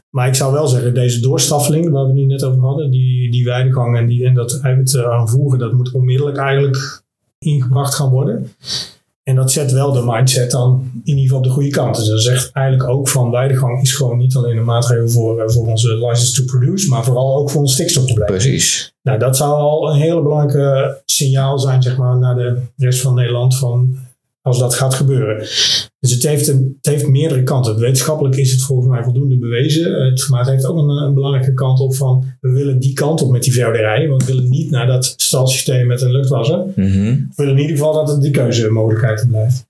Maar ik zou wel zeggen, deze doorstaffeling waar we het nu net over hadden, die, die weidegang en, die, en dat eiwit eh, aanvoeren, dat moet onmiddellijk eigenlijk ingebracht gaan worden. En dat zet wel de mindset dan in ieder geval op de goede kant. Dus dat zegt eigenlijk ook van weidegang is gewoon niet alleen een maatregel voor, eh, voor onze license to produce, maar vooral ook voor ons stikstofprobleem. Precies. Nou, dat zou al een hele belangrijke signaal zijn, zeg maar, naar de rest van Nederland van als dat gaat gebeuren. Dus het heeft, een, het heeft meerdere kanten. Wetenschappelijk is het volgens mij voldoende bewezen. Het, maar het heeft ook een, een belangrijke kant op van we willen die kant op met die veehouderij. Want we willen niet naar dat stalsysteem met een luchtwasser. Mhm. We willen in ieder geval dat het die keuzemogelijkheid blijft.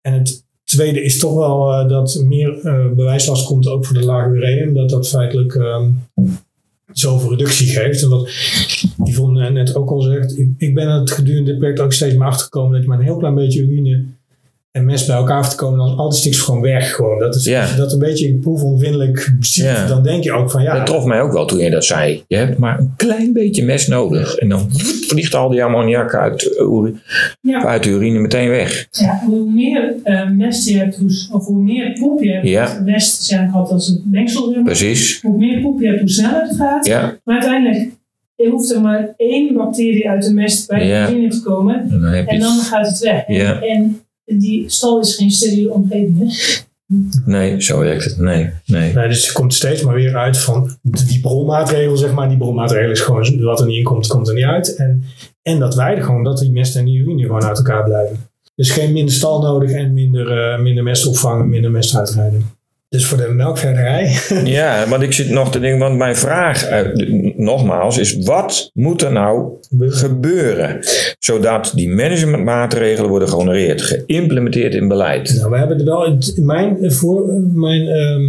En het tweede is toch wel eh, dat meer eh, bewijslast komt ook voor de lage ureum. Dat dat feitelijk ehm, zoveel reductie geeft. En wat Yvonne net ook al zegt. Ik, ik ben het gedurende dit project ook steeds meer achtergekomen dat je maar een heel klein beetje urine en mest bij elkaar te komen, dan is al die stikstof gewoon weg. Gewoon. Dat is, Ja. Als je dat een beetje proefonvindelijk ziet, Ja. dan denk je ook van ja, Dat trof mij ook wel toen je dat zei. Je hebt maar een klein beetje mest nodig. En dan vliegt al die ammoniak uit, eh, Ja. uit de urine meteen weg. Ja, hoe meer eh, mest je hebt, hoe, of hoe meer poep je hebt, Ja. mest is eigenlijk altijd als een mengsel. Precies. hoe meer poep je hebt, hoe sneller het gaat. Ja, Maar uiteindelijk er hoeft er maar één bacterie uit de mest bij de urine te komen en dan heb je en dan het. gaat het weg. En, Ja. en die stal is geen steriele omgeving. Hè? Nee, zo werkt het. Nee, nee. Nee, dus het komt steeds maar weer uit van die bronmaatregel, zeg maar. Die bronmaatregel is gewoon wat er niet in komt, komt er niet uit. En, en dat wij er gewoon, dat die mest en die urine gewoon uit elkaar blijven. Dus geen minder stal nodig en minder, eh, minder mest opvangen, minder mest uitrijden. Dus voor de melkveehouderij, *laughs* Ja, want ik zit nog te denken, want mijn vraag, eh, nogmaals, is wat moet er nou gebeuren? Zodat die managementmaatregelen worden gehonoreerd, geïmplementeerd in beleid. nou, we hebben er wel, mijn, eh, voor, mijn ehm,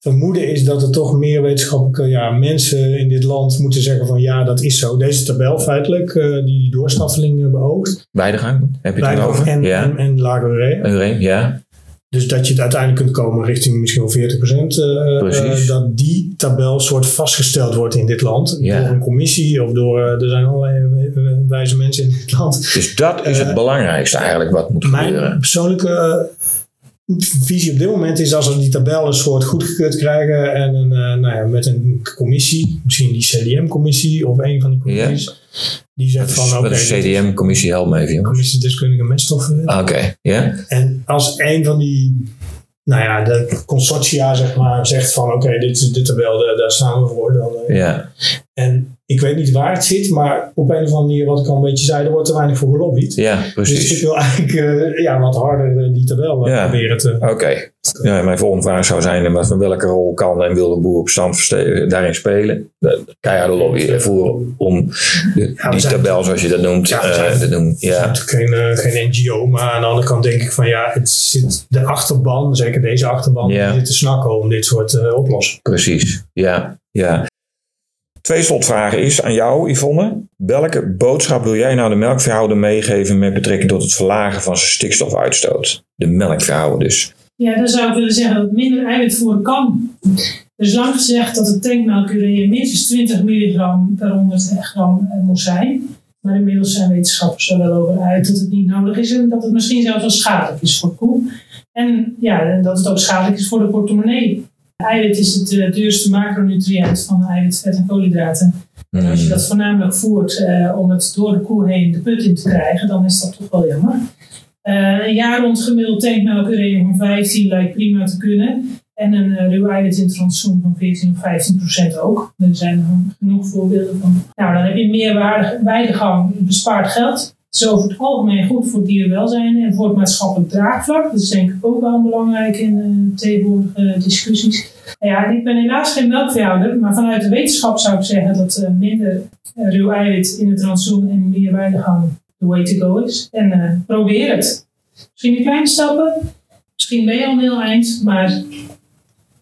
vermoeden is dat er toch meer wetenschappelijke ja, mensen in dit land moeten zeggen van ja, dat is zo. Deze tabel feitelijk, eh, die doorstaffeling beoogt. Weidegang, heb je het erover? en, ja. en, en lage? Ja, Dus dat je het uiteindelijk kunt komen richting misschien wel 40%. eh, Precies. eh, dat die tabel soort vastgesteld wordt in dit land. Ja. Door een commissie of door, eh, er zijn allerlei eh, wijze mensen in dit land. dus dat is het Eh, belangrijkste eigenlijk wat moet Mijn gebeuren. persoonlijke visie op dit moment is als we die tabel een soort goedgekeurd krijgen en een, uh, nou ja, met een commissie, misschien die CDM-commissie of een van die commissies, die zegt van oké. Okay, de CDM-commissie help me even jongens. Commissie deskundige meststoffen. Oké, ja. En als een van die nou ja, de consortia zeg maar, zegt van oké, dit is de tabel, daar staan we voor. Dan, uh, ja. En ik weet niet waar het zit, maar op een of andere manier, wat ik al een beetje zei, er wordt te weinig voor gelobbyd. Ja, precies. Dus ik wil eigenlijk uh, ja, wat harder die tabel ja. proberen te... Oké. Ja, mijn volgende vraag zou zijn, van welke rol kan en wil de boer op stand daarin spelen? Keiharde lobby voeren om de, ja, die tabel, zoals je dat noemt, ja, uh, te doen. Ja. Geen, uh, geen NGO, maar aan de andere kant denk ik van ja, het zit de achterban, zeker deze achterban, ja. die zit te snakken om dit soort oplossingen. Precies, ja. ja. Twee slotvragen is aan jou, Yvonne. Welke boodschap wil jij nou de melkveehouder meegeven met betrekking tot het verlagen van zijn stikstofuitstoot? De melkveehouder dus. Ja, dan zou ik willen zeggen dat minder eiwitvoer kan. Er is lang gezegd dat de tankmelkurea minstens 20 milligram per 100 gram moet zijn. Maar inmiddels zijn wetenschappers er wel over uit dat het niet nodig is en dat het misschien zelfs wel schadelijk is voor koe. En ja, dat het ook schadelijk is voor de portemonnee. Eiwit is het uh, duurste macronutriënt van eiwit, vet en koolhydraten. En als je dat voornamelijk voert uh, om het door de koe heen de put in te krijgen, dan is dat toch wel jammer. Uh, een jaar rond gemiddeld tankmelkurea van 15 lijkt prima te kunnen. En een ruw eiwit in rantsoen van 14 of 15 procent ook. Er zijn genoeg voorbeelden van. Nou, dan heb je meer weidegang, bespaard geld. Het is over het algemeen goed voor het dierenwelzijn en voor het maatschappelijk draagvlak. Dat is denk ik ook wel belangrijk in uh, tegenwoordige discussies. Ja, ik ben helaas geen melkveehouder, maar vanuit de wetenschap zou ik zeggen dat uh, minder ruw eiwit in het rantsoen en meer weidegang the way to go is. En probeer het. Misschien in kleine stappen. Misschien ben je al een heel eind, maar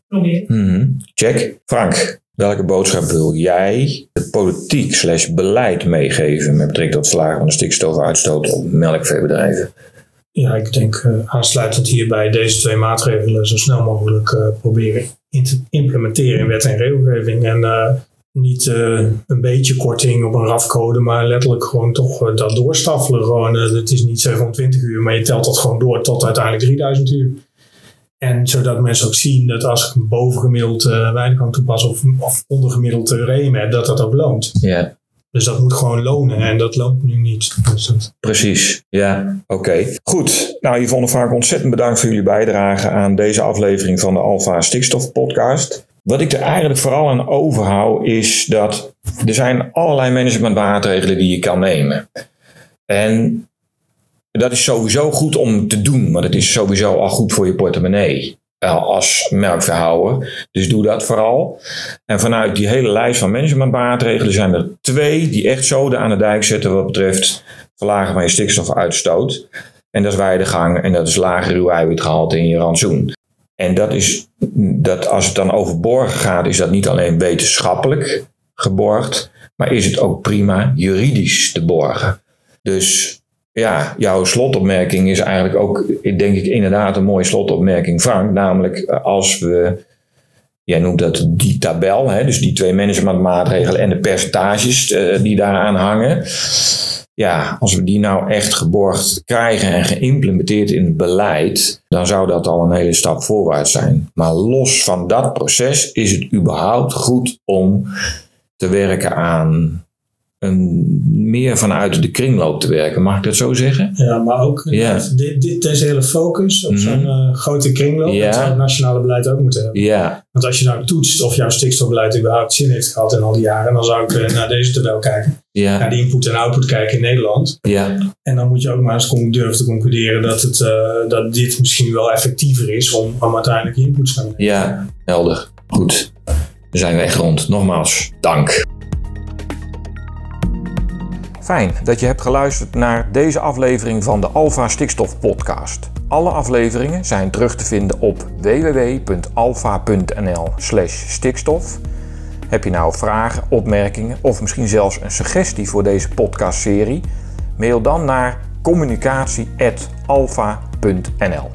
probeer. Mm. Check. Frank, welke boodschap wil jij de politiek slash beleid meegeven met betrekking tot verlagen van de stikstofuitstoot op melkveebedrijven? Ja, ik denk uh, aansluitend hierbij deze twee maatregelen zo snel mogelijk uh, proberen in te implementeren in wet en regelgeving. En uh, niet een beetje korting op een RAF-code, maar letterlijk gewoon toch dat doorstaffelen. Gewoon, het is niet 720 uur, maar je telt dat gewoon door tot uiteindelijk 3000 uur. En zodat mensen ook zien dat als ik een bovengemiddeld weinig kan toepassen of, of ondergemiddeld reem heb, dat dat ook loont. Ja. Dus dat moet gewoon lonen en dat loont nu niet. Dus dat... Precies, ja, oké. Okay. Goed, nou Yvonne Vaak, ontzettend bedankt voor jullie bijdrage aan deze aflevering van de Alpha Stikstof Podcast. Wat ik er eigenlijk vooral aan overhoud is dat er zijn allerlei managementmaatregelen die je kan nemen. En dat is sowieso goed om te doen, want het is sowieso al goed voor je portemonnee als melkverhouder. Dus doe dat vooral. En vanuit die hele lijst van managementmaatregelen zijn er twee die echt zoden aan de dijk zetten wat betreft verlagen van je stikstofuitstoot. En dat is weidegang en dat is lager ruw eiwitgehalte in je rantsoen. En dat is dat als het dan over borgen gaat, is dat niet alleen wetenschappelijk geborgd, maar is het ook prima juridisch te borgen. Dus ja, jouw slotopmerking is eigenlijk ook, denk ik, inderdaad een mooie slotopmerking, Frank. Namelijk als we, jij noemt dat die tabel, hè, dus die twee managementmaatregelen en de percentages uh, die daaraan hangen ja, als we die nou echt geborgd krijgen en geïmplementeerd in het beleid, dan zou dat al een hele stap voorwaarts zijn. Maar los van dat proces is het überhaupt goed om te werken aan een, meer vanuit de kringloop te werken. Mag ik dat zo zeggen? Ja, maar ook ja. dit, dit, deze hele focus op mm -hmm. zo'n uh, grote kringloop, ja. dat zou het nationale beleid ook moeten hebben. Ja. Want als je nou toetst of jouw stikstofbeleid überhaupt zin heeft gehad in al die jaren, dan zou ik uh, naar deze tabel kijken. Ja. Naar de input en output kijken in Nederland. Ja. En dan moet je ook maar eens durven te concluderen dat, het, uh, dat dit misschien wel effectiever is om, om uiteindelijk je input te gaan nemen. Ja, helder. Goed. We zijn weg rond. Nogmaals, dank. Fijn dat je hebt geluisterd naar deze aflevering van de Alpha Stikstof Podcast. Alle afleveringen zijn terug te vinden op www.alpha.nl/stikstof. Heb je nou vragen, opmerkingen of misschien zelfs een suggestie voor deze podcastserie? Mail dan naar communicatie@alpha.nl.